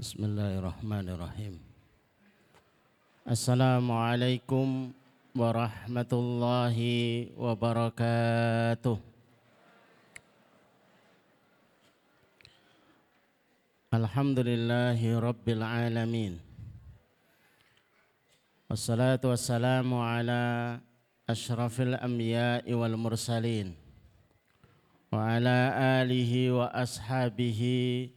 Bismillahirrahmanirrahim. Assalamualaikum warahmatullahi wabarakatuh. Alhamdulillahi rabbil alamin. Wassalatu wassalamu ala ashrafil anbiya'i wal mursalin wa ala alihi wa ashabihi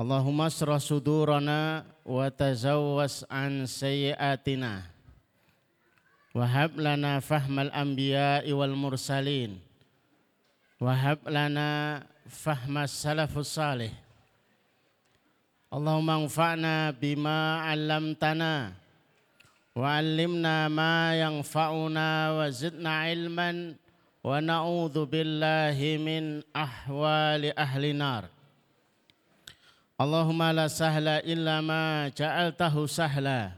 Allahumma asrah sudurana wa tazawwas an sayyiatina Wahab lana fahmal anbiya'i wal mursalin. Wahab lana fahmas salafus salih. Allahumma anfa'na bima 'allamtana wa 'allimna ma yanfa'una wa zidna ilman wa na'udzu billahi min ahwali ahli nar Allahumma la sahla illa ma ja'altahu sahla.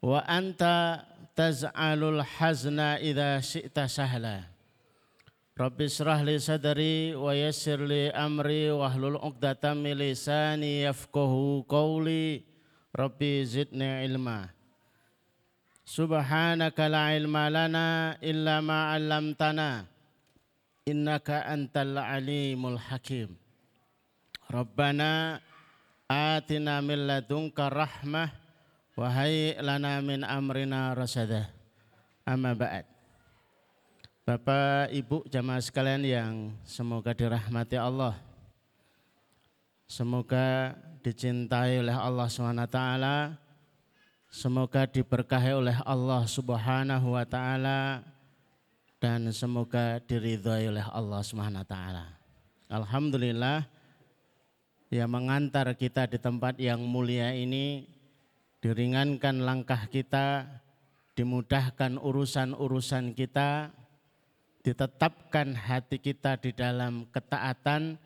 Wa anta taz'alul hazna idza syi'ta sahla. Rabbi israh li sadri wa yassir li amri wa hlul 'uqdatam min lisani yafqahu qawli. Rabbi zidni ilma. Subhanaka la ilma lana illa ma 'allamtana. Innaka antal alimul hakim Rabbana atina min ladunka rahmah wa lana min amrina rasada. Amma ba'd. Bapak, Ibu, jamaah sekalian yang semoga dirahmati Allah. Semoga dicintai oleh Allah SWT. Semoga diberkahi oleh Allah Subhanahu wa taala dan semoga diridhai oleh Allah Subhanahu wa taala. Alhamdulillah yang mengantar kita di tempat yang mulia ini, diringankan langkah kita, dimudahkan urusan-urusan kita, ditetapkan hati kita di dalam ketaatan,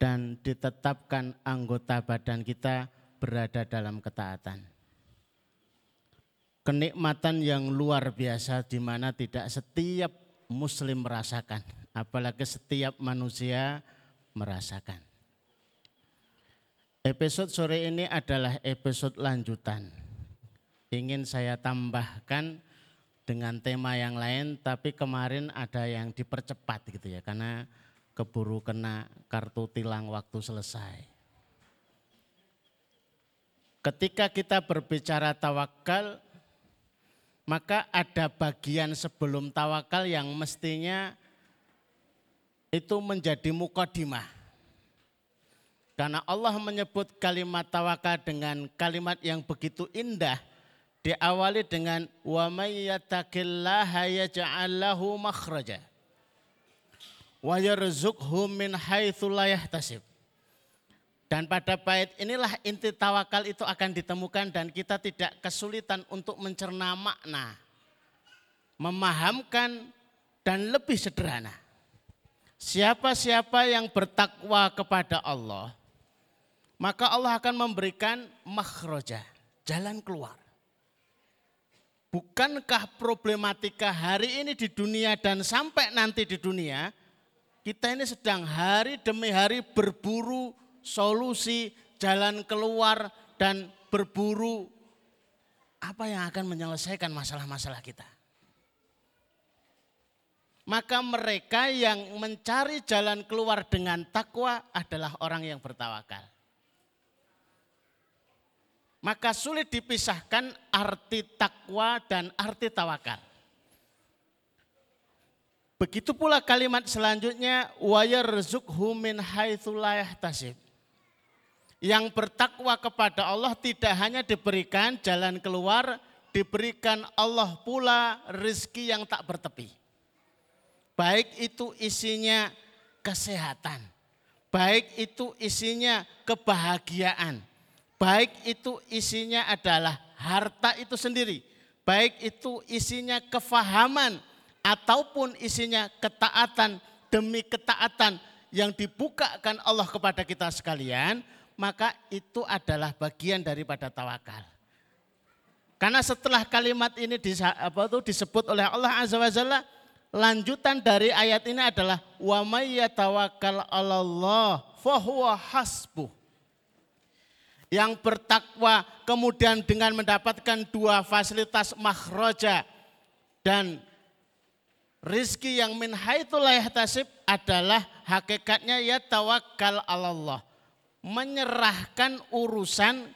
dan ditetapkan anggota badan kita berada dalam ketaatan. Kenikmatan yang luar biasa di mana tidak setiap muslim merasakan, apalagi setiap manusia merasakan. Episode sore ini adalah episode lanjutan. Ingin saya tambahkan dengan tema yang lain, tapi kemarin ada yang dipercepat gitu ya, karena keburu kena kartu tilang waktu selesai. Ketika kita berbicara tawakal, maka ada bagian sebelum tawakal yang mestinya itu menjadi mukodimah karena Allah menyebut kalimat tawakal dengan kalimat yang begitu indah. Diawali dengan wa may yattaqillaha yaj'al lahu makhraja wa yarzuqhu min haitsu la yahtasib. Dan pada bait inilah inti tawakal itu akan ditemukan dan kita tidak kesulitan untuk mencerna makna. Memahamkan dan lebih sederhana. Siapa-siapa yang bertakwa kepada Allah, maka Allah akan memberikan makhroja, jalan keluar. Bukankah problematika hari ini di dunia dan sampai nanti di dunia, kita ini sedang hari demi hari berburu solusi, jalan keluar dan berburu apa yang akan menyelesaikan masalah-masalah kita. Maka mereka yang mencari jalan keluar dengan takwa adalah orang yang bertawakal maka sulit dipisahkan arti takwa dan arti tawakal. Begitu pula kalimat selanjutnya min. Yang bertakwa kepada Allah tidak hanya diberikan jalan keluar, diberikan Allah pula rezeki yang tak bertepi. Baik itu isinya kesehatan, baik itu isinya kebahagiaan, Baik itu isinya adalah harta itu sendiri baik itu isinya kefahaman ataupun isinya ketaatan demi ketaatan yang dibukakan Allah kepada kita sekalian, maka itu adalah bagian daripada tawakal. Karena setelah kalimat ini disebut oleh Allah Azza wa Jalla, lanjutan dari ayat ini adalah wa may yatawakkal 'alallah fahuwa hasbuh. Yang bertakwa kemudian dengan mendapatkan dua fasilitas makhraja dan rizki yang min haitsul adalah hakikatnya ya tawakal Allah. Menyerahkan urusan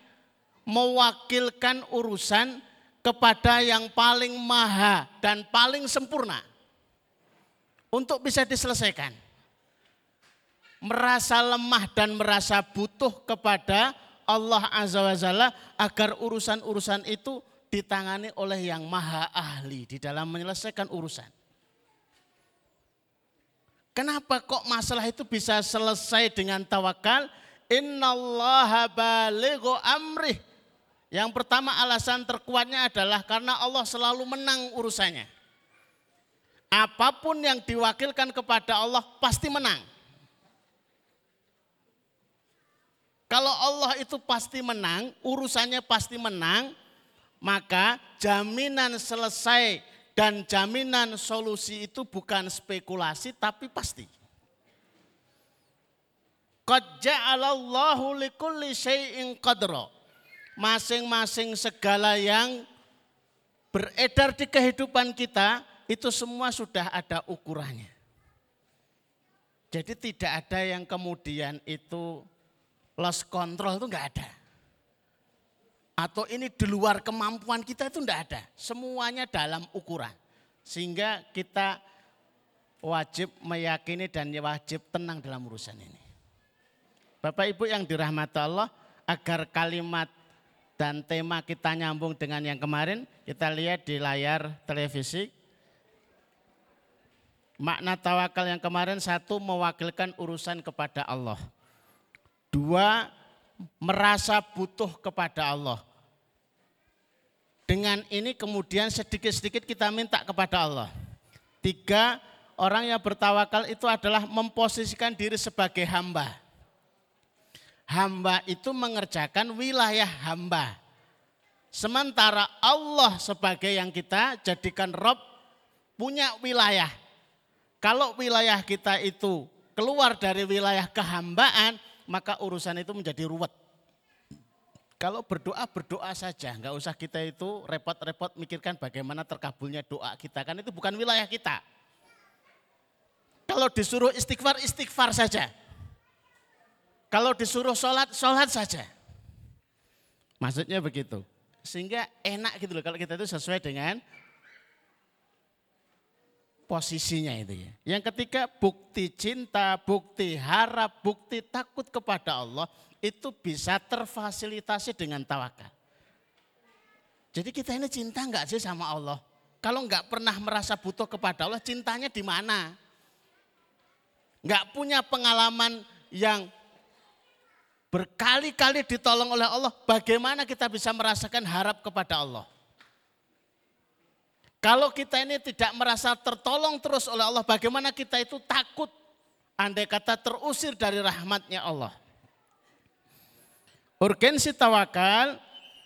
mewakilkan urusan kepada yang paling maha dan paling sempurna untuk bisa diselesaikan. Merasa lemah dan merasa butuh kepada Allah Azza wa Jalla agar urusan-urusan itu ditangani oleh yang maha ahli di dalam menyelesaikan urusan. Kenapa kok masalah itu bisa selesai dengan tawakal? Innallaha balighu amrih yang pertama alasan terkuatnya adalah karena Allah selalu menang urusannya. Apa pun yang diwakilkan kepada Allah pasti menang. Kalau Allah itu pasti menang, urusannya pasti menang, maka jaminan selesai dan jaminan solusi itu bukan spekulasi tapi pasti. Qad ja'alallahu likulli syai'in qadra masing-masing segala yang beredar di kehidupan kita itu semua sudah ada ukurannya. Jadi tidak ada yang kemudian itu lost control itu enggak ada. Atau ini di luar kemampuan kita itu enggak ada. Semuanya dalam ukuran. Sehingga kita wajib meyakini dan wajib tenang dalam urusan ini. Bapak Ibu yang dirahmati Allah, agar kalimat dan tema kita nyambung dengan yang kemarin, kita lihat di layar televisi. Makna tawakal yang kemarin satu mewakilkan urusan kepada Allah. Dua merasa butuh kepada Allah. Dengan ini kemudian sedikit-sedikit kita minta kepada Allah. Tiga, orang yang bertawakal itu adalah memposisikan diri sebagai hamba hamba itu mengerjakan wilayah hamba. Sementara Allah sebagai yang kita jadikan Rob punya wilayah. Kalau wilayah kita itu keluar dari wilayah kehambaan, maka urusan itu menjadi ruwet. Kalau berdoa, berdoa saja. Enggak usah kita itu repot-repot mikirkan bagaimana terkabulnya doa kita. Kan itu bukan wilayah kita. Kalau disuruh istighfar, istighfar saja. Kalau disuruh sholat, sholat saja. Maksudnya begitu. Sehingga enak gitu loh kalau kita itu sesuai dengan posisinya itu ya. Yang ketiga bukti cinta, bukti harap, bukti takut kepada Allah itu bisa terfasilitasi dengan tawakal. Jadi kita ini cinta enggak sih sama Allah? Kalau enggak pernah merasa butuh kepada Allah, cintanya di mana? Enggak punya pengalaman yang berkali-kali ditolong oleh Allah, bagaimana kita bisa merasakan harap kepada Allah? Kalau kita ini tidak merasa tertolong terus oleh Allah, bagaimana kita itu takut andai kata terusir dari rahmatnya Allah? Urgensi tawakal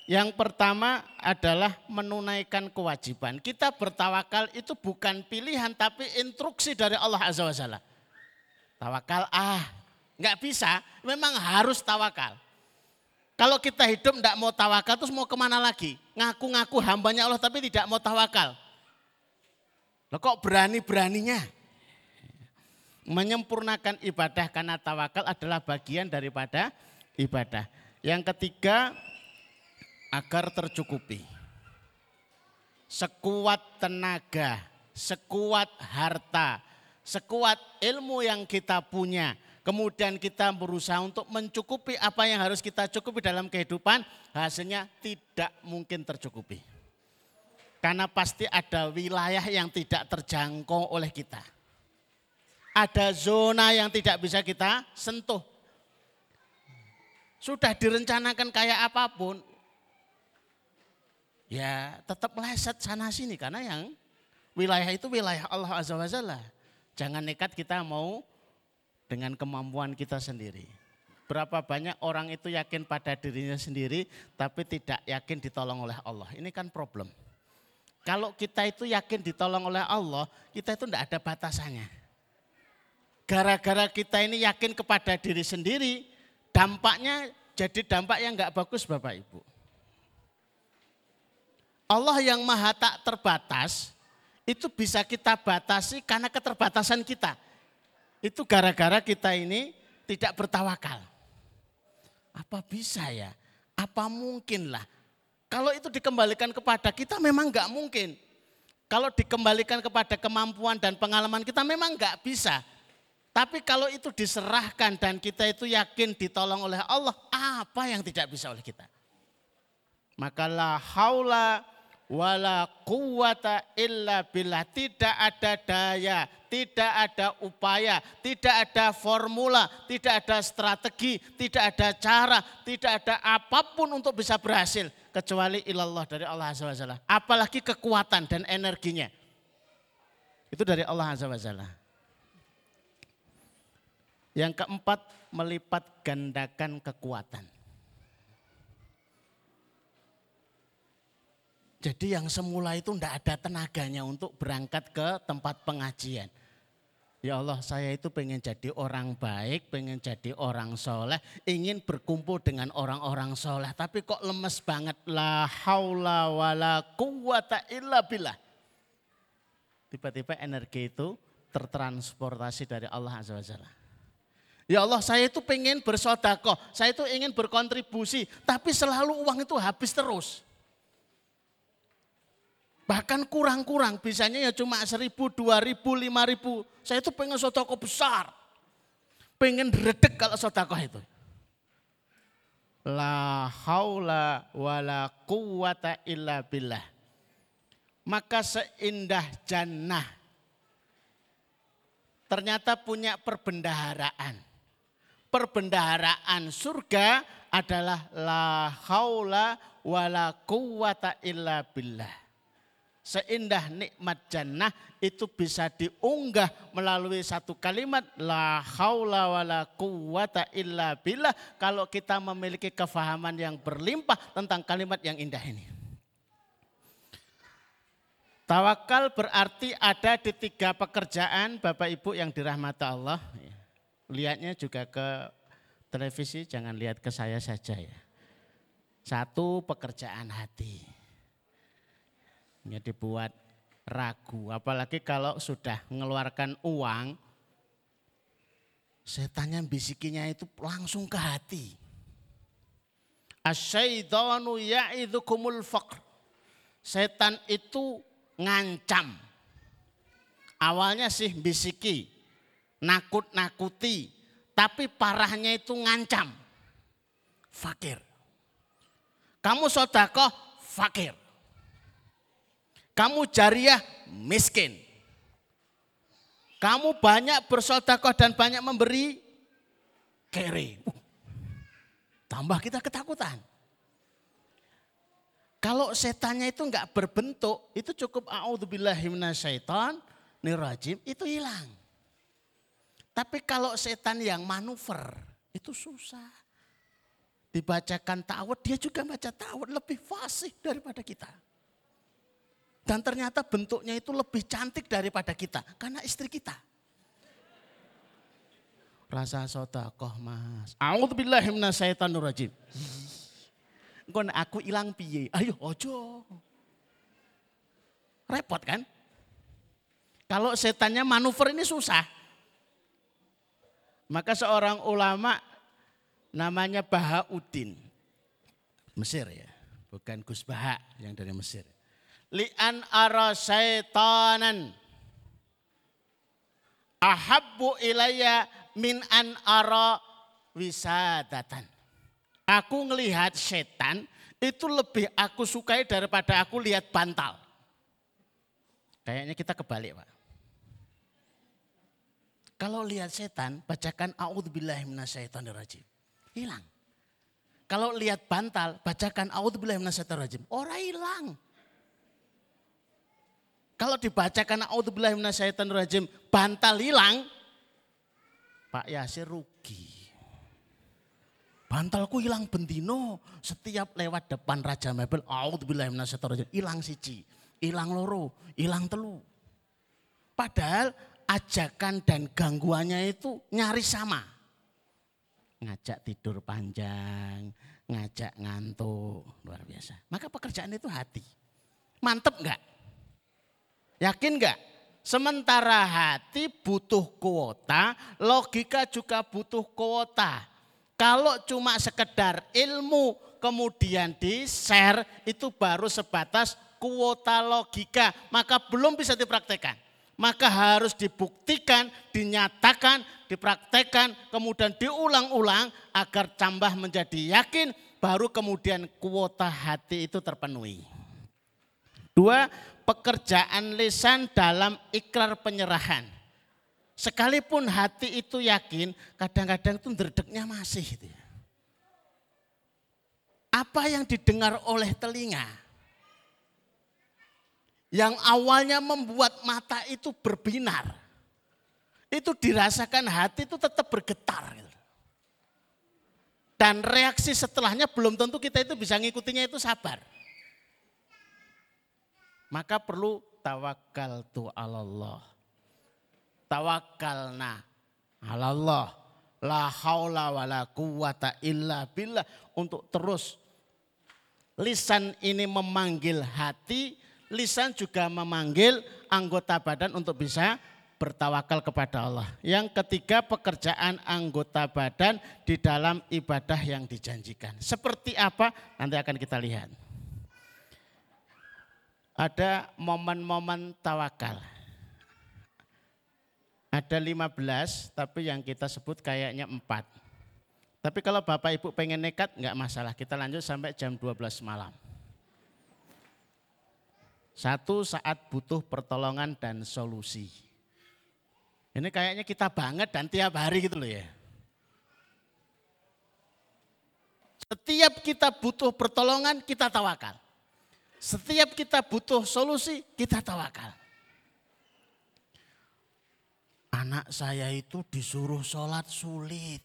yang pertama adalah menunaikan kewajiban. Kita bertawakal itu bukan pilihan tapi instruksi dari Allah Azza wa Jalla. Tawakal ah, Enggak bisa, memang harus tawakal. Kalau kita hidup enggak mau tawakal terus mau ke mana lagi? Ngaku-ngaku hambanya Allah tapi tidak mau tawakal. Loh kok berani-beraninya? Menyempurnakan ibadah karena tawakal adalah bagian daripada ibadah. Yang ketiga, agar tercukupi. Sekuat tenaga, sekuat harta, sekuat ilmu yang kita punya, kemudian kita berusaha untuk mencukupi apa yang harus kita cukupi dalam kehidupan, hasilnya tidak mungkin tercukupi. Karena pasti ada wilayah yang tidak terjangkau oleh kita. Ada zona yang tidak bisa kita sentuh. Sudah direncanakan kayak apa pun, ya tetap meleset sana sini karena yang wilayah itu wilayah Allah Azza wa Jalla. Jangan nekat kita mau dengan kemampuan kita sendiri. Berapa banyak orang itu yakin pada dirinya sendiri tapi tidak yakin ditolong oleh Allah. Ini kan problem. Kalau kita itu yakin ditolong oleh Allah, kita itu tidak ada batasannya. Gara-gara kita ini yakin kepada diri sendiri, dampaknya jadi dampak yang nggak bagus Bapak Ibu. Allah yang maha tak terbatas, itu bisa kita batasi karena keterbatasan kita. Itu gara-gara kita ini tidak bertawakal. Apa bisa ya? Apa mungkin lah kalau itu dikembalikan kepada kita memang nggak mungkin. Kalau dikembalikan kepada kemampuan dan pengalaman kita memang nggak bisa. Tapi kalau itu diserahkan dan kita itu yakin ditolong oleh Allah, apa yang tidak bisa oleh kita? Maka la haula wala quwata illa billah. Tidak ada daya, tidak ada upaya, tidak ada formula, tidak ada strategi, tidak ada cara, tidak ada apa pun untuk bisa berhasil kecuali ilallah dari Allah Azza wa Jalla. Apalagi kekuatan dan energinya. Itu dari Allah Azza wa Jalla. Yang keempat, melipat gandakan kekuatan. Jadi yang semula itu tidak ada tenaganya untuk berangkat ke tempat pengajian. Ya Allah saya itu pengen jadi orang baik, pengen jadi orang soleh, ingin berkumpul dengan orang-orang soleh. Tapi kok lemes banget. La haula wa la quwata illa billah. Tiba-tiba energi itu tertransportasi dari Allah Azza wa Jalla. Ya Allah saya itu pengen bersodakoh, saya itu ingin berkontribusi. Tapi selalu uang itu habis terus. Bahkan kurang-kurang, bisanya ya cuma seribu, dua ribu, lima ribu. Saya itu pengen sotoko besar. Pengen redek kalau sotoko itu. La haula wa la quwata illa billah. Maka seindah jannah. Ternyata punya perbendaharaan. Perbendaharaan surga adalah la haula wa la quwata illa billah seindah nikmat jannah itu bisa diunggah melalui satu kalimat la haula wala quwata illa billah kalau kita memiliki kefahaman yang berlimpah tentang kalimat yang indah ini. Tawakal berarti ada di tiga pekerjaan Bapak Ibu yang dirahmati Allah. Lihatnya juga ke televisi, jangan lihat ke saya saja ya. Satu pekerjaan hati ya dibuat ragu. Apalagi kalau sudah mengeluarkan uang, setannya bisikinya itu langsung ke hati. Asyaitanu ya'idhukumul faqr. Setan itu ngancam. Awalnya sih bisiki, nakut-nakuti, tapi parahnya itu ngancam. Fakir. Kamu sodakoh, fakir. Kamu jariah miskin. Kamu banyak bersodakoh dan banyak memberi kere. Uh, tambah kita ketakutan. Kalau setannya itu enggak berbentuk, itu cukup a'udzubillahiminasyaitan, nirajim, itu hilang. Tapi kalau setan yang manuver, itu susah. Dibacakan ta'awud, dia juga baca ta'awud lebih fasih daripada kita. Dan ternyata bentuknya itu lebih cantik daripada kita. Karena istri kita. Rasa sodakoh mas. A'udzubillahiminasyaitanirrajim. Engkau aku hilang piye. Ayo ojo. Repot kan? Kalau setannya manuver ini susah. Maka seorang ulama namanya Bahauddin. Mesir ya. Bukan Gus Baha yang dari Mesir li'an ara syaitanan ahabbu ilayya min an ara wisadatan. Aku ngelihat setan itu lebih aku sukai daripada aku lihat bantal. Kayaknya kita kebalik Pak. Kalau lihat setan, bacakan a'udzubillahi minasyaitonirrajim. Hilang. Kalau lihat bantal, bacakan A'udzubillahi minasyaitonirrajim. Ora hilang. Kalau dibacakan A'udzubillahi minasyaitonirrajim, bantal hilang, Pak Yasir rugi. Bantalku hilang bendino setiap lewat depan Raja Mebel. A'udzubillahi minasyaitonirrajim. Hilang siji, hilang loro, hilang telu. Padahal ajakan dan gangguannya itu nyaris sama. Ngajak tidur panjang, ngajak ngantuk, luar biasa. Maka pekerjaan itu hati. Mantep enggak? Yakin enggak? Sementara hati butuh kuota, logika juga butuh kuota. Kalau cuma sekedar ilmu kemudian di-share itu baru sebatas kuota logika, maka belum bisa dipraktekkan. Maka harus dibuktikan, dinyatakan, dipraktekkan, kemudian diulang-ulang agar tambah menjadi yakin, baru kemudian kuota hati itu terpenuhi. Dua, pekerjaan lisan dalam ikrar penyerahan Sekalipun hati itu yakin, kadang-kadang itu derdeknya masih. Gitu. Ya. Apa yang didengar oleh telinga? Yang awalnya membuat mata itu berbinar. Itu dirasakan hati itu tetap bergetar. Gitu. Dan reaksi setelahnya belum tentu kita itu bisa ngikutinya itu sabar. Maka perlu tawakal tu Allah tawakkalna Allah la haula wala quwata illa billah untuk terus lisan ini memanggil hati, lisan juga memanggil anggota badan untuk bisa bertawakal kepada Allah. Yang ketiga pekerjaan anggota badan di dalam ibadah yang dijanjikan. Seperti apa? Nanti akan kita lihat. Ada momen-momen tawakal. Ada 15, tapi yang kita sebut kayaknya 4. Tapi kalau Bapak Ibu pengen nekat, enggak masalah. Kita lanjut sampai jam 12 malam. Satu saat butuh pertolongan dan solusi. Ini kayaknya kita banget dan tiap hari gitu loh ya. Setiap kita butuh pertolongan, kita tawakal. Setiap kita butuh solusi, kita tawakal. Anak saya itu disuruh sholat sulit.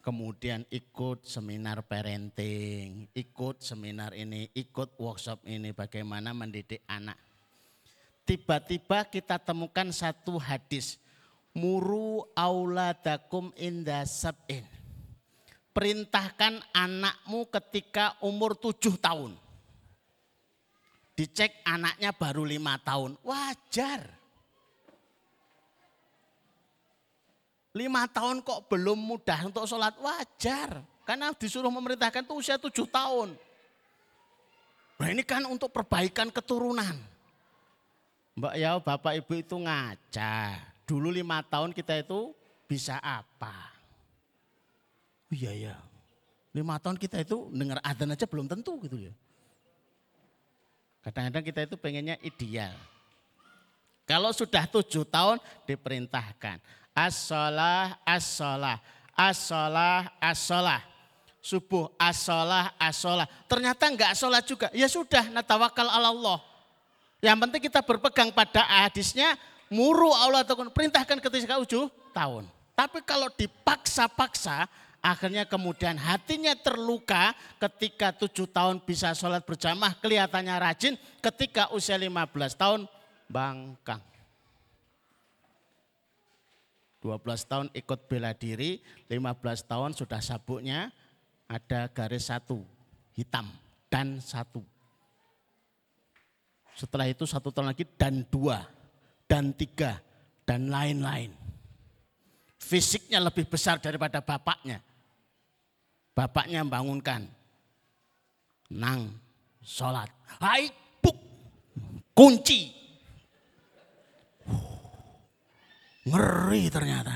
Kemudian ikut seminar parenting, ikut seminar ini, ikut workshop ini bagaimana mendidik anak. Tiba-tiba kita temukan satu hadis. Muru auladakum inda sab'in. Perintahkan anakmu ketika umur tujuh tahun. Dicek anaknya baru lima tahun. Wajar. Lima tahun kok belum mudah untuk sholat wajar. Karena disuruh memerintahkan itu usia tujuh tahun. Nah ini kan untuk perbaikan keturunan. Mbak ya bapak ibu itu ngaca. Dulu lima tahun kita itu bisa apa? Oh, iya ya. Lima tahun kita itu dengar adzan aja belum tentu gitu ya. Kadang-kadang kita itu pengennya ideal. Kalau sudah tujuh tahun diperintahkan as-salah, as-salah, as-salah, as-salah. Subuh as-salah, as-salah. Ternyata enggak sholat juga. Ya sudah, natawakal Allah. Yang penting kita berpegang pada hadisnya, muru Allah atau perintahkan ketika ujuh tahun. Tapi kalau dipaksa-paksa, akhirnya kemudian hatinya terluka ketika tujuh tahun bisa sholat berjamaah kelihatannya rajin, ketika usia 15 tahun bangkang. 12 tahun ikut bela diri, 15 tahun sudah sabuknya ada garis satu, hitam, dan satu. Setelah itu satu tahun lagi dan dua, dan tiga, dan lain-lain. Fisiknya lebih besar daripada bapaknya. Bapaknya membangunkan. Nang, sholat. Hai, buk, kunci, Ngeri ternyata.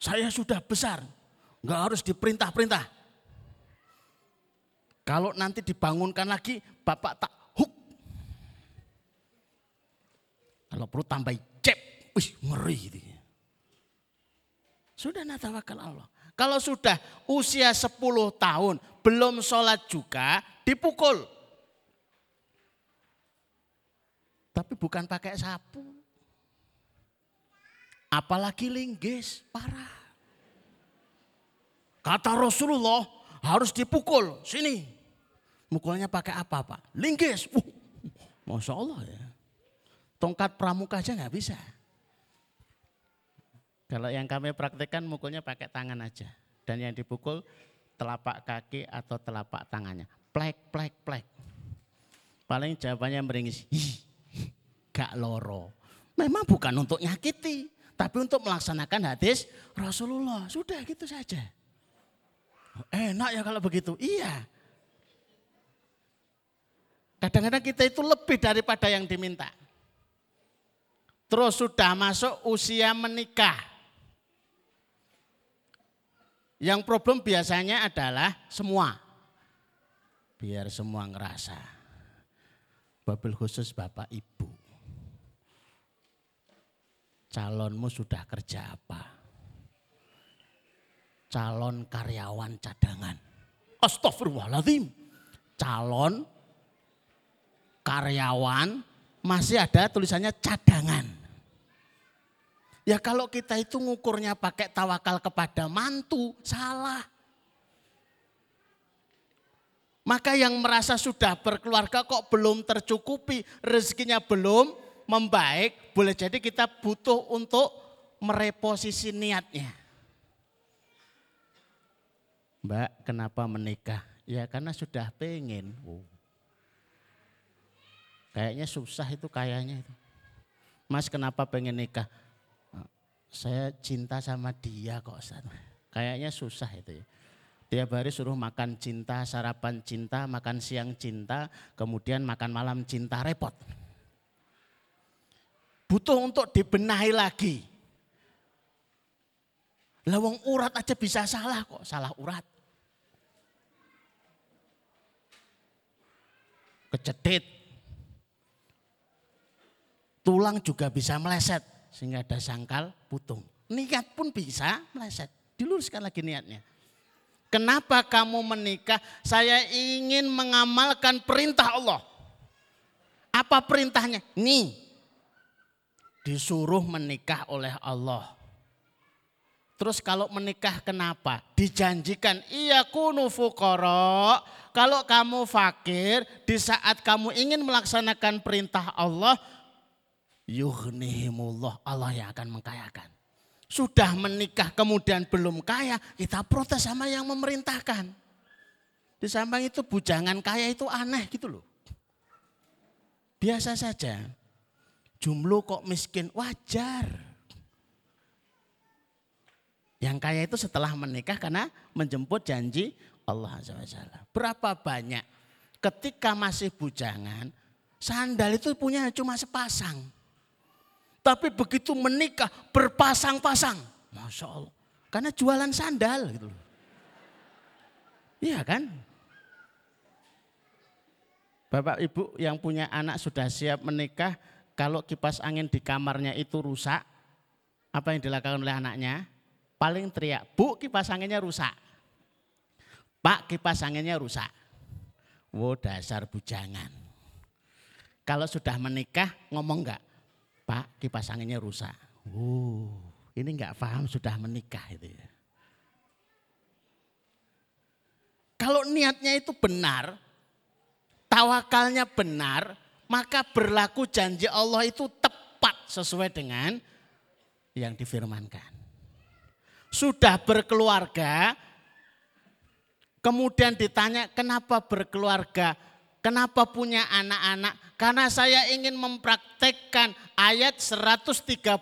Saya sudah besar, nggak harus diperintah-perintah. Kalau nanti dibangunkan lagi, bapak tak huk. Kalau perlu tambah cep, wih ngeri. Gitu. Sudah natawakal Allah. Kalau sudah usia 10 tahun belum sholat juga dipukul. Tapi bukan pakai sapu. Apalagi linggis, parah. Kata Rasulullah harus dipukul, sini. Mukulnya pakai apa Pak? Linggis. Uh, Masya Allah ya. Tongkat pramuka aja nggak bisa. Kalau yang kami praktekkan mukulnya pakai tangan aja. Dan yang dipukul telapak kaki atau telapak tangannya. Plek, plek, plek. Paling jawabannya meringis. gak loro. Memang bukan untuk nyakiti. Tapi untuk melaksanakan hadis Rasulullah. Sudah gitu saja. Enak ya kalau begitu. Iya. Kadang-kadang kita itu lebih daripada yang diminta. Terus sudah masuk usia menikah. Yang problem biasanya adalah semua. Biar semua ngerasa. Babil khusus Bapak Ibu. Calonmu sudah kerja apa? Calon karyawan cadangan. Astagfirullahaladzim. Calon karyawan masih ada tulisannya cadangan. Ya kalau kita itu ngukurnya pakai tawakal kepada mantu, salah. Maka yang merasa sudah berkeluarga kok belum tercukupi, rezekinya belum, membaik, boleh jadi kita butuh untuk mereposisi niatnya. Mbak, kenapa menikah? Ya karena sudah pengen. Oh. Kayaknya susah itu kayaknya itu. Mas kenapa pengen nikah? Saya cinta sama dia kok. Kayaknya susah itu ya. Tiap hari suruh makan cinta, sarapan cinta, makan siang cinta, kemudian makan malam cinta, repot butuh untuk dibenahi lagi. Lawang urat aja bisa salah kok, salah urat. Kecetit. Tulang juga bisa meleset sehingga ada sangkal putung. Niat pun bisa meleset. Diluruskan lagi niatnya. Kenapa kamu menikah? Saya ingin mengamalkan perintah Allah. Apa perintahnya? Nih, disuruh menikah oleh Allah. Terus kalau menikah kenapa? Dijanjikan iya kunu fukoro. Kalau kamu fakir di saat kamu ingin melaksanakan perintah Allah. Yuhnihimullah Allah yang akan mengkayakan. Sudah menikah kemudian belum kaya kita protes sama yang memerintahkan. Di samping itu bujangan kaya itu aneh gitu loh. Biasa saja. Jumlo kok miskin, wajar. Yang kaya itu setelah menikah karena menjemput janji Allah SWT. Berapa banyak ketika masih bujangan, sandal itu punya cuma sepasang. Tapi begitu menikah berpasang-pasang. Masya Allah. Karena jualan sandal gitu. Iya kan? Bapak ibu yang punya anak sudah siap menikah, kalau kipas angin di kamarnya itu rusak, apa yang dilakukan oleh anaknya? Paling teriak, bu kipas anginnya rusak. Pak kipas anginnya rusak. Wo dasar bujangan. Kalau sudah menikah ngomong enggak? Pak kipas anginnya rusak. Wow, ini enggak paham sudah menikah itu ya. Kalau niatnya itu benar, tawakalnya benar, maka berlaku janji Allah itu tepat sesuai dengan yang difirmankan. Sudah berkeluarga, kemudian ditanya kenapa berkeluarga, kenapa punya anak-anak? Karena saya ingin mempraktekkan ayat 135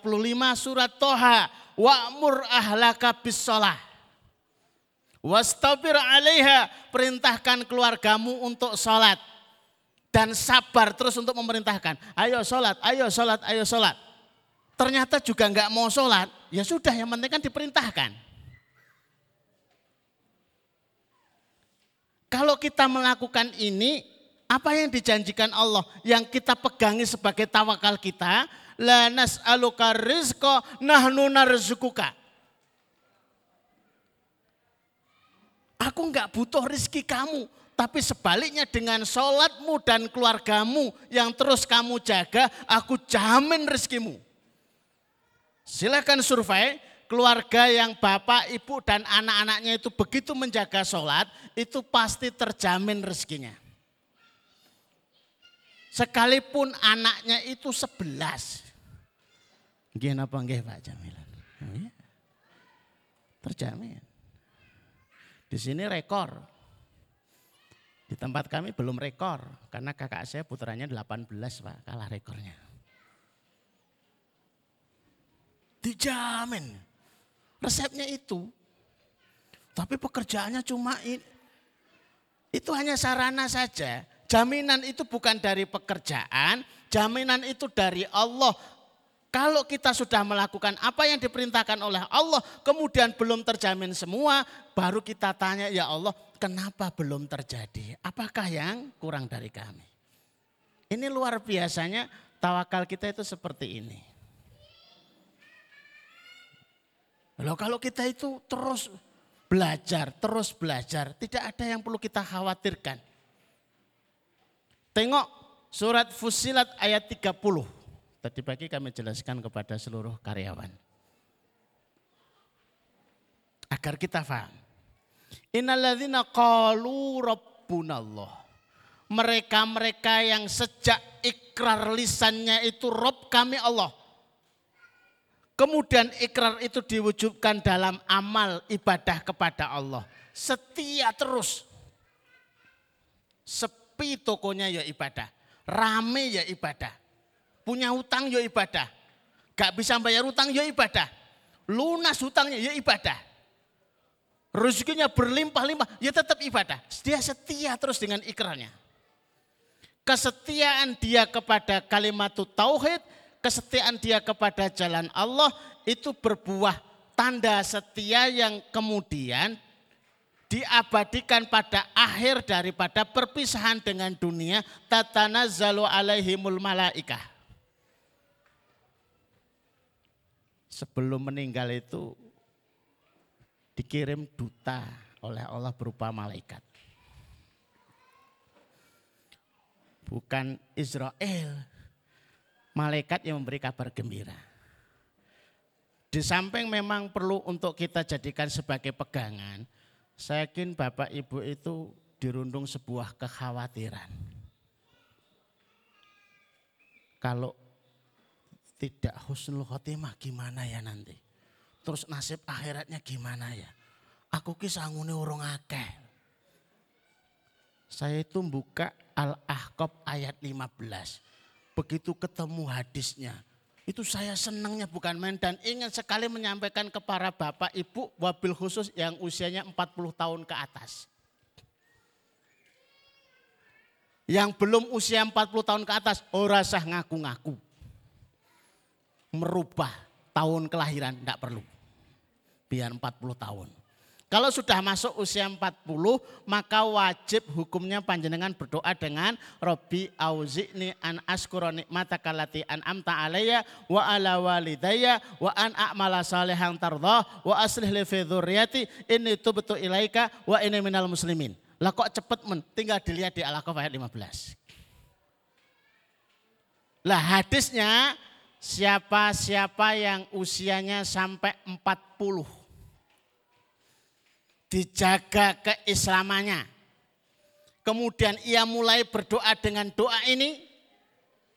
surat Toha. Wa'mur ahlaka bisolah. Wastabir alaiha. Perintahkan keluargamu untuk sholat dan sabar terus untuk memerintahkan. Ayo sholat, ayo sholat, ayo sholat. Ternyata juga nggak mau sholat, ya sudah yang penting kan diperintahkan. Kalau kita melakukan ini, apa yang dijanjikan Allah yang kita pegangi sebagai tawakal kita, la nas'aluka rizqa nahnu narzukuka. Aku nggak butuh rizki kamu. Tapi sebaliknya dengan sholatmu dan keluargamu yang terus kamu jaga, aku jamin rizkimu. Silakan survei, keluarga yang bapak, ibu, dan anak-anaknya itu begitu menjaga sholat, itu pasti terjamin rezekinya. Sekalipun anaknya itu sebelas. Gimana apa Pak Jamilan? Oh, iya. Terjamin. Di sini rekor. Di tempat kami belum rekor. Karena kakak saya putranya 18 Pak, kalah rekornya. Dijamin. Resepnya itu. Tapi pekerjaannya cuma ini. Itu hanya sarana saja. Jaminan itu bukan dari pekerjaan, jaminan itu dari Allah. Kalau kita sudah melakukan apa yang diperintahkan oleh Allah, kemudian belum terjamin semua, baru kita tanya, ya Allah, kenapa belum terjadi? Apakah yang kurang dari kami? Ini luar biasanya tawakal kita itu seperti ini. Loh kalau kita itu terus belajar, terus belajar, tidak ada yang perlu kita khawatirkan. Tengok surat Fusilat ayat 30. Tadi pagi kami jelaskan kepada seluruh karyawan. Agar kita paham. Innalladzina qalu rabbunallah. Mereka-mereka yang sejak ikrar lisannya itu Rob kami Allah. Kemudian ikrar itu diwujudkan dalam amal ibadah kepada Allah. Setia terus. Sepi tokonya ya ibadah. Rame ya ibadah. Punya hutang ya ibadah. Gak bisa bayar hutang ya ibadah. Lunas hutangnya ya ibadah. Rezekinya berlimpah-limpah ya tetap ibadah. Dia setia terus dengan ikrarnya kesetiaan dia kepada kalimat tauhid, kesetiaan dia kepada jalan Allah itu berbuah tanda setia yang kemudian diabadikan pada akhir daripada perpisahan dengan dunia tatana zalu alaihimul malaikah. Sebelum meninggal itu dikirim duta oleh Allah berupa malaikat. bukan Israel. Malaikat yang memberi kabar gembira. Di samping memang perlu untuk kita jadikan sebagai pegangan, saya yakin Bapak Ibu itu dirundung sebuah kekhawatiran. Kalau tidak husnul khotimah gimana ya nanti? Terus nasib akhiratnya gimana ya? Aku kisah ngune urung akeh. Saya itu buka Al-Ahqaf ayat 15. Begitu ketemu hadisnya, itu saya senangnya bukan main dan ingin sekali menyampaikan kepada Bapak Ibu wabil khusus yang usianya 40 tahun ke atas. Yang belum usia 40 tahun ke atas, ora sah ngaku-ngaku. Merubah tahun kelahiran, tidak perlu. Biar 40 tahun. Kalau sudah masuk usia 40 maka wajib hukumnya panjenengan berdoa dengan Robbi auzi'ni an askura nikmataka lati an amta alayya wa ala walidayya wa an a'mala salihan tardha wa aslih li fi dzurriyyati inni tubtu ilaika wa inni minal muslimin. Lah kok cepet men, tinggal dilihat di Al-Qaf ayat 15. Lah hadisnya siapa-siapa yang usianya sampai 40 dijaga keislamannya. Kemudian ia mulai berdoa dengan doa ini,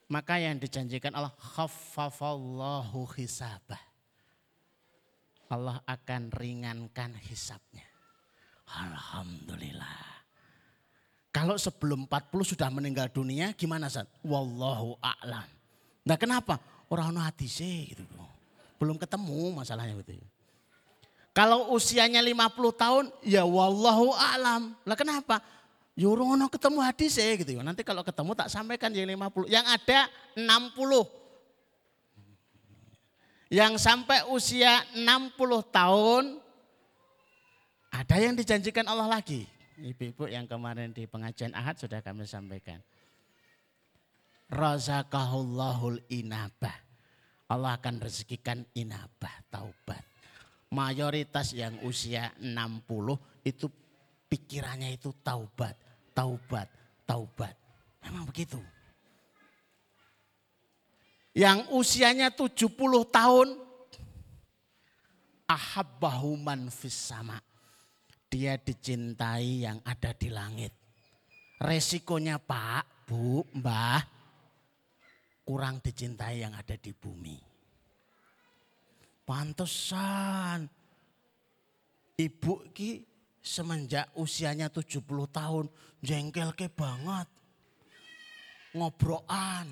maka yang dijanjikan Allah khaffafallahu hisabah. Allah akan ringankan hisabnya. Alhamdulillah. Kalau sebelum 40 sudah meninggal dunia gimana Sat? Wallahu a'lam. Nah kenapa? Orang hati sih gitu. Belum ketemu masalahnya gitu. Kalau usianya 50 tahun, ya wallahu alam. Lah kenapa? Yurono ya ketemu hadis ya gitu. Nanti kalau ketemu tak sampaikan yang 50. Yang ada 60. Yang sampai usia 60 tahun, ada yang dijanjikan Allah lagi. Ibu-ibu yang kemarin di pengajian ahad sudah kami sampaikan. Razakahullahul inabah. Allah akan rezekikan inabah, taubat mayoritas yang usia 60 itu pikirannya itu taubat, taubat, taubat. Memang begitu. Yang usianya 70 tahun, ahabbahu man fis sama. Dia dicintai yang ada di langit. Resikonya Pak, Bu, Mbah, kurang dicintai yang ada di bumi. Pantesan ibu ki semenjak usianya 70 tahun jengkel ke banget. Ngobrokan.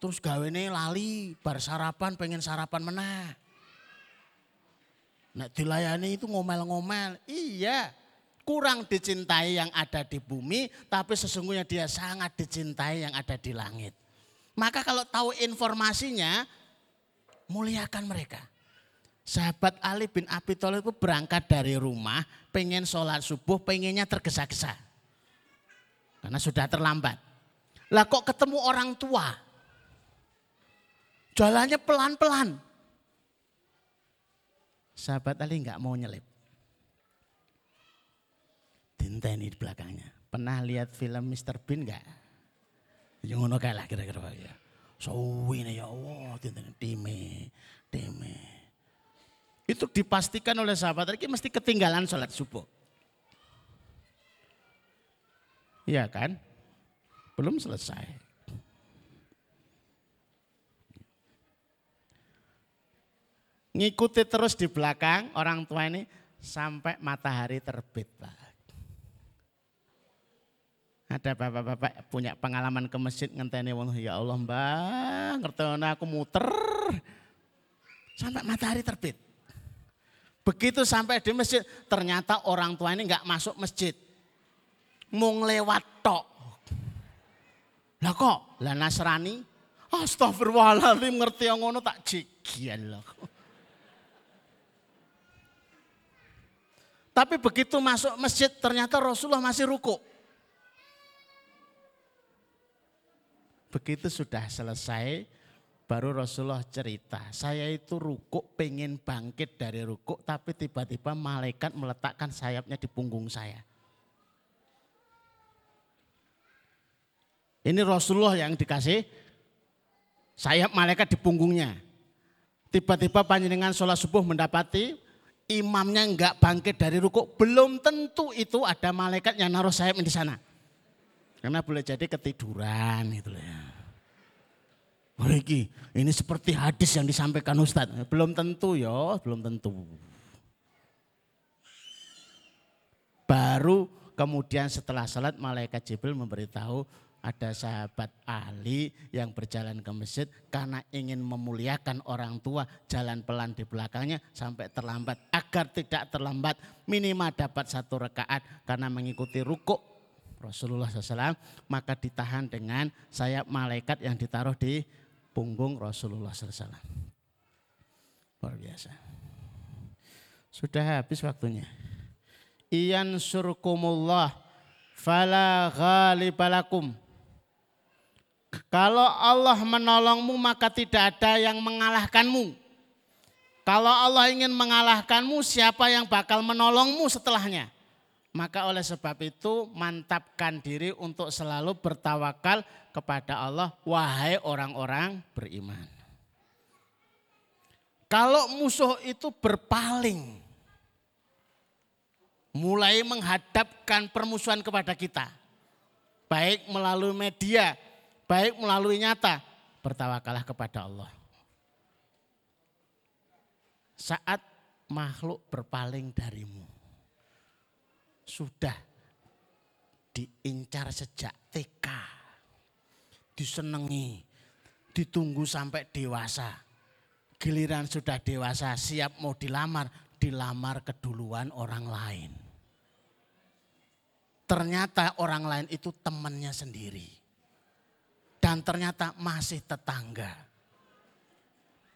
Terus gawene lali bar sarapan pengen sarapan meneh. Nek dilayani itu ngomel-ngomel. Iya, kurang dicintai yang ada di bumi, tapi sesungguhnya dia sangat dicintai yang ada di langit. Maka kalau tahu informasinya, muliakan mereka. Sahabat Ali bin Abi Thalib itu berangkat dari rumah, pengen sholat subuh, pengennya tergesa-gesa. Karena sudah terlambat. Lah kok ketemu orang tua? Jalannya pelan-pelan. Sahabat Ali nggak mau nyelip. Dinteni di belakangnya. Pernah lihat film Mr. Bean nggak? Yang ngono kalah kira-kira. Suwi ya Allah, dinteni dime, dime. Itu dipastikan oleh sahabat tadi mesti ketinggalan sholat subuh. Iya kan? Belum selesai. Ngikuti terus di belakang orang tua ini sampai matahari terbit. Ada bapak-bapak punya pengalaman ke masjid ngenteni wong ya Allah mbak ngerti aku muter sampai matahari terbit. Begitu sampai di masjid, ternyata orang tua ini nggak masuk masjid. Mung lewat tok. Lah kok, lah Nasrani? Astagfirullahaladzim ngerti yang ngono tak jigian loh. Tapi begitu masuk masjid ternyata Rasulullah masih ruku. Begitu sudah selesai, Baru Rasulullah cerita, saya itu rukuk pengen bangkit dari rukuk tapi tiba-tiba malaikat meletakkan sayapnya di punggung saya. Ini Rasulullah yang dikasih sayap malaikat di punggungnya. Tiba-tiba panjenengan sholat subuh mendapati imamnya enggak bangkit dari rukuk. Belum tentu itu ada malaikat yang naruh sayap di sana. Karena boleh jadi ketiduran gitu ya. Ini seperti hadis yang disampaikan Ustadz. Belum tentu ya, belum tentu. Baru kemudian setelah salat malaikat Jibril memberitahu ada sahabat ahli yang berjalan ke masjid karena ingin memuliakan orang tua jalan pelan di belakangnya sampai terlambat agar tidak terlambat minimal dapat satu rekaat karena mengikuti rukuk Rasulullah SAW maka ditahan dengan sayap malaikat yang ditaruh di punggung Rasulullah SAW. Luar biasa. Sudah habis waktunya. Iyan surkumullah fala ghalibalakum. Kalau Allah menolongmu maka tidak ada yang mengalahkanmu. Kalau Allah ingin mengalahkanmu siapa yang bakal menolongmu setelahnya? Maka oleh sebab itu mantapkan diri untuk selalu bertawakal kepada Allah wahai orang-orang beriman. Kalau musuh itu berpaling mulai menghadapkan permusuhan kepada kita baik melalui media, baik melalui nyata, bertawakallah kepada Allah. Saat makhluk berpaling darimu sudah diincar sejak TK. Disenangi, ditunggu sampai dewasa. Giliran sudah dewasa siap mau dilamar, dilamar keduluan orang lain. Ternyata orang lain itu temannya sendiri. Dan ternyata masih tetangga.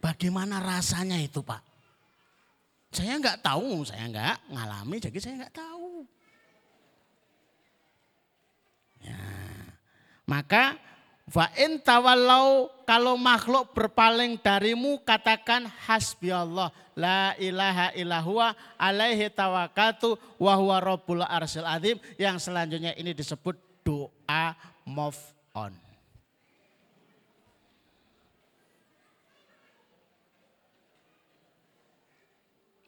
Bagaimana rasanya itu Pak? Saya nggak tahu, saya nggak ngalami, jadi saya nggak tahu. Ya. Maka Wa in tawallau kalau makhluk berpaling darimu katakan hasbi Allah la ilaha illahua alaihi tawakatu wa huwa rabbul arsil azim yang selanjutnya ini disebut doa move on.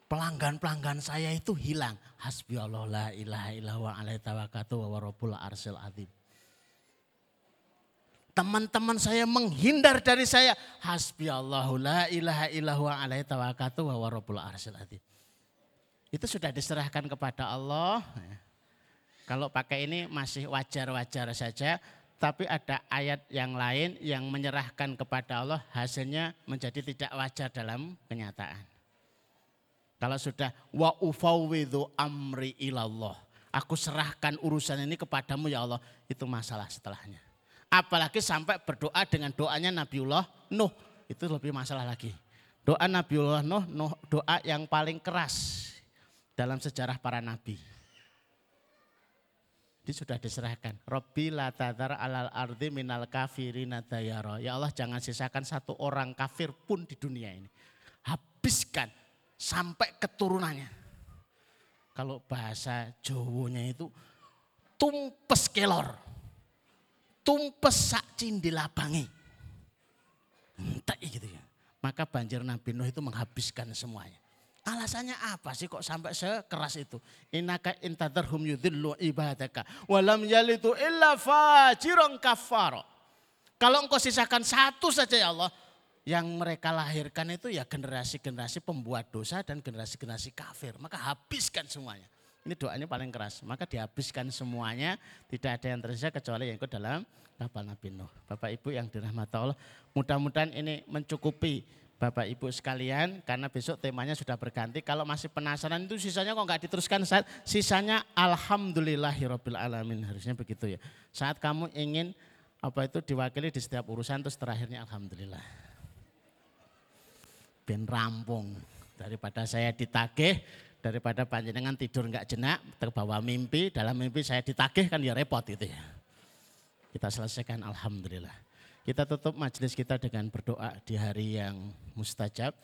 Pelanggan-pelanggan saya itu hilang. Hasbi Allah la ilaha illahua alaihi tawakatu wa rabbul arsil azim teman-teman saya menghindar dari saya. Hasbi Allahu la ilaha illahu alaihi tawakatu wa rabbul arsyil Itu sudah diserahkan kepada Allah. Kalau pakai ini masih wajar-wajar saja. Tapi ada ayat yang lain yang menyerahkan kepada Allah hasilnya menjadi tidak wajar dalam kenyataan. Kalau sudah wa ufawwidhu amri ilallah. Aku serahkan urusan ini kepadamu ya Allah. Itu masalah setelahnya. Apalagi sampai berdoa dengan doanya Nabiullah Nuh. Itu lebih masalah lagi. Doa Nabiullah Nuh, Nuh doa yang paling keras dalam sejarah para nabi. Ini sudah diserahkan. Robbi la tadhar alal ardi minal kafirina dayara. Ya Allah jangan sisakan satu orang kafir pun di dunia ini. Habiskan sampai keturunannya. Kalau bahasa Jawanya itu tumpes kelor tumpes sak cindilabangi. Entek gitu ya. Maka banjir Nabi Nuh itu menghabiskan semuanya. Alasannya apa sih kok sampai sekeras itu? Inaka intadarhum yudhillu ibadaka. Walam yalitu illa fajiran kafaro. Kalau engkau sisakan satu saja ya Allah. Yang mereka lahirkan itu ya generasi-generasi pembuat dosa dan generasi-generasi kafir. Maka habiskan semuanya. Ini doanya paling keras. Maka dihabiskan semuanya, tidak ada yang tersisa kecuali yang ikut dalam kapal Nabi Nuh. Bapak Ibu yang dirahmati Allah, mudah-mudahan ini mencukupi Bapak Ibu sekalian karena besok temanya sudah berganti. Kalau masih penasaran itu sisanya kok nggak diteruskan saat sisanya alhamdulillahirabbil alamin harusnya begitu ya. Saat kamu ingin apa itu diwakili di setiap urusan terus terakhirnya alhamdulillah. Ben rampung daripada saya ditagih daripada panjenengan tidur nggak jenak, terbawa mimpi, dalam mimpi saya ditagih kan ya repot itu ya. Kita selesaikan Alhamdulillah. Kita tutup majelis kita dengan berdoa di hari yang mustajab.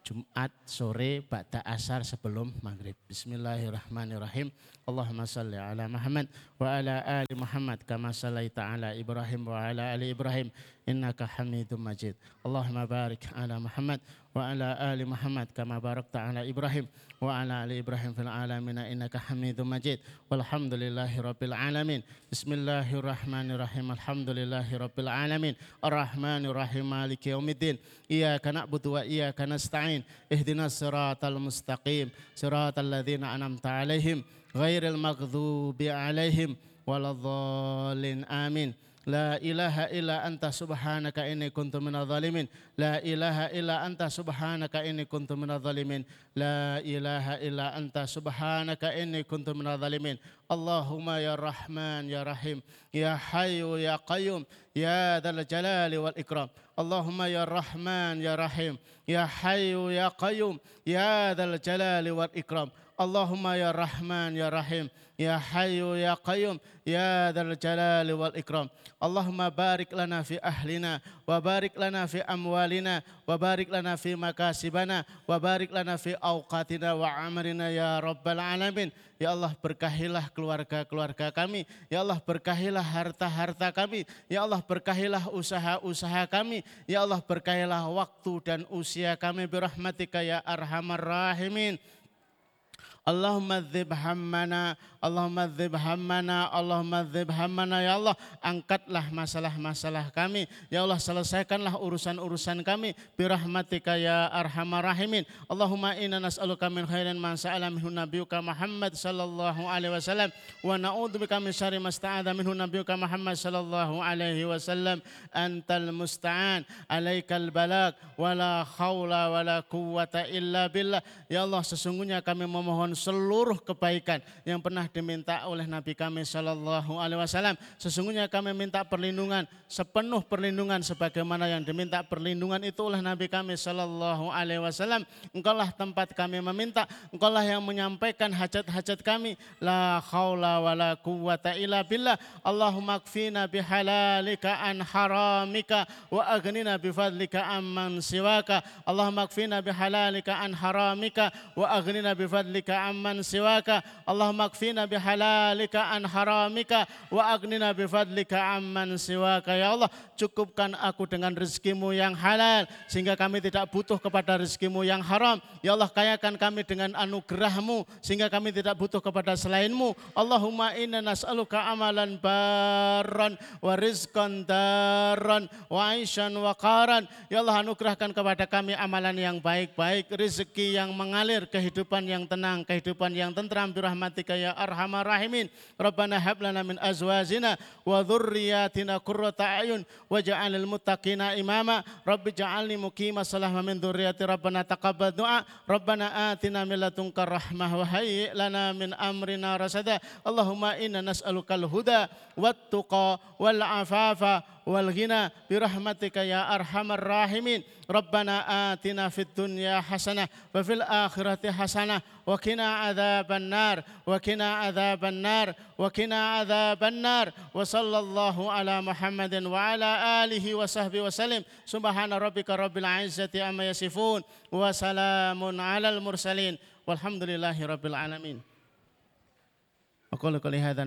Jumat sore ba'da asar sebelum maghrib. Bismillahirrahmanirrahim. Allahumma salli ala Muhammad wa ala ali Muhammad kama sallaita ala Ibrahim wa ala ali Ibrahim innaka Hamidum Majid. Allahumma barik ala Muhammad wa ala ali Muhammad kama barakta ala Ibrahim wa ala ali Ibrahim fil alamin innaka Hamidum Majid. Walhamdulillahi rabbil alamin. Bismillahirrahmanirrahim. Alhamdulillahi rabbil alamin. Arrahmanirrahim maliki yaumiddin. Iyyaka na'budu wa iyyaka nasta'in. Ihdinas siratal mustaqim. Siratal ladzina an'amta 'alaihim ghairil maghdubi 'alaihim waladhdallin. Amin. La ilaha illa anta subhanaka inni kuntu dhalimin. La ilaha illa anta subhanaka inni kuntu dhalimin. La ilaha illa anta subhanaka inni kuntu dhalimin. Allahumma ya Rahman ya Rahim ya Hayyu ya Qayyum ya Dzal Jalali wal Ikram. Allahumma ya Rahman ya Rahim ya Hayyu ya Qayyum ya Dzal Jalali wal Ikram. Allahumma ya Rahman ya Rahim ya Hayyu ya Qayyum ya Dzal Jalali wal Ikram. Allahumma barik lana fi ahlina wa barik lana fi amwalina wa barik lana fi makasibana wa barik lana fi awqatina wa amrina ya rabbal alamin. Ya Allah berkahilah keluarga-keluarga kami. Ya Allah berkahilah harta-harta kami. Ya Allah berkahilah usaha-usaha kami. Ya Allah berkahilah waktu dan usia kami birahmatika ya arhamar rahimin. Allahumma dzib hammana, Allahumma dzib hammana, Allahumma dzib hammana ya Allah, angkatlah masalah-masalah kami. Ya Allah selesaikanlah urusan-urusan kami birahmatika ya arhamar rahimin. Allahumma inna nas'aluka min khairin ma sa'ala minhu nabiyuka Muhammad sallallahu alaihi wasallam wa na'udzubika min syarri ma sta'adha minhu nabiyuka Muhammad sallallahu alaihi wasallam. Antal musta'an, alaikal balag, wala khawla wala quwwata illa billah. Ya Allah sesungguhnya kami memohon seluruh kebaikan yang pernah diminta oleh Nabi kami Shallallahu Alaihi Wasallam. Sesungguhnya kami minta perlindungan sepenuh perlindungan sebagaimana yang diminta perlindungan itu oleh Nabi kami Shallallahu Alaihi Wasallam. Engkaulah tempat kami meminta, engkaulah yang menyampaikan hajat-hajat kami. La haula wa la quwata illa billah. Allahumma kfina bihalalika an haramika wa aghnina bifadlika amman siwaka. Allahumma kfina bihalalika an haramika wa aghnina bifadlika amman siwaka. Allahumma kfina bihalalika an haramika wa aghnina bifadlika amman siwaka. Ya Allah, cukupkan aku dengan rezekimu yang halal sehingga kami tidak butuh kepada rezekimu yang haram. Ya Allah, kayakan kami dengan anugerahmu sehingga kami tidak butuh kepada selainmu. Allahumma inna nas'aluka amalan baran wa rizqan daran wa aishan wa qaran. Ya Allah, anugerahkan kepada kami amalan yang baik-baik, rezeki yang mengalir, kehidupan yang tenang, kehidupan yang tentram birahmatika ya arhamar rahimin. Rabbana hab lana min azwajina wa dhurriyyatina qurrata ayun waj'alil muttaqina imama. Rabbi ja'alni muqima salah min dhurriyyati Rabbana taqabbal du'a. Rabbana atina min ladunka rahmah wa hayyi lana min amrina rasada. Allahumma inna nas'alukal huda wat tuqa wal afafa wal ghina birahmatika ya arhamar rahimin. Rabbana atina fid dunya hasanah wa fil akhirati hasanah wa qina adzaban nar wa qina adzaban nar wa qina adzaban nar wa sallallahu ala Muhammadin wa ala alihi wa sahbihi wa sallim. Subhana rabbika rabbil izzati amma yasifun wa salamun alal mursalin walhamdulillahi rabbil alamin. Aku qouli hadza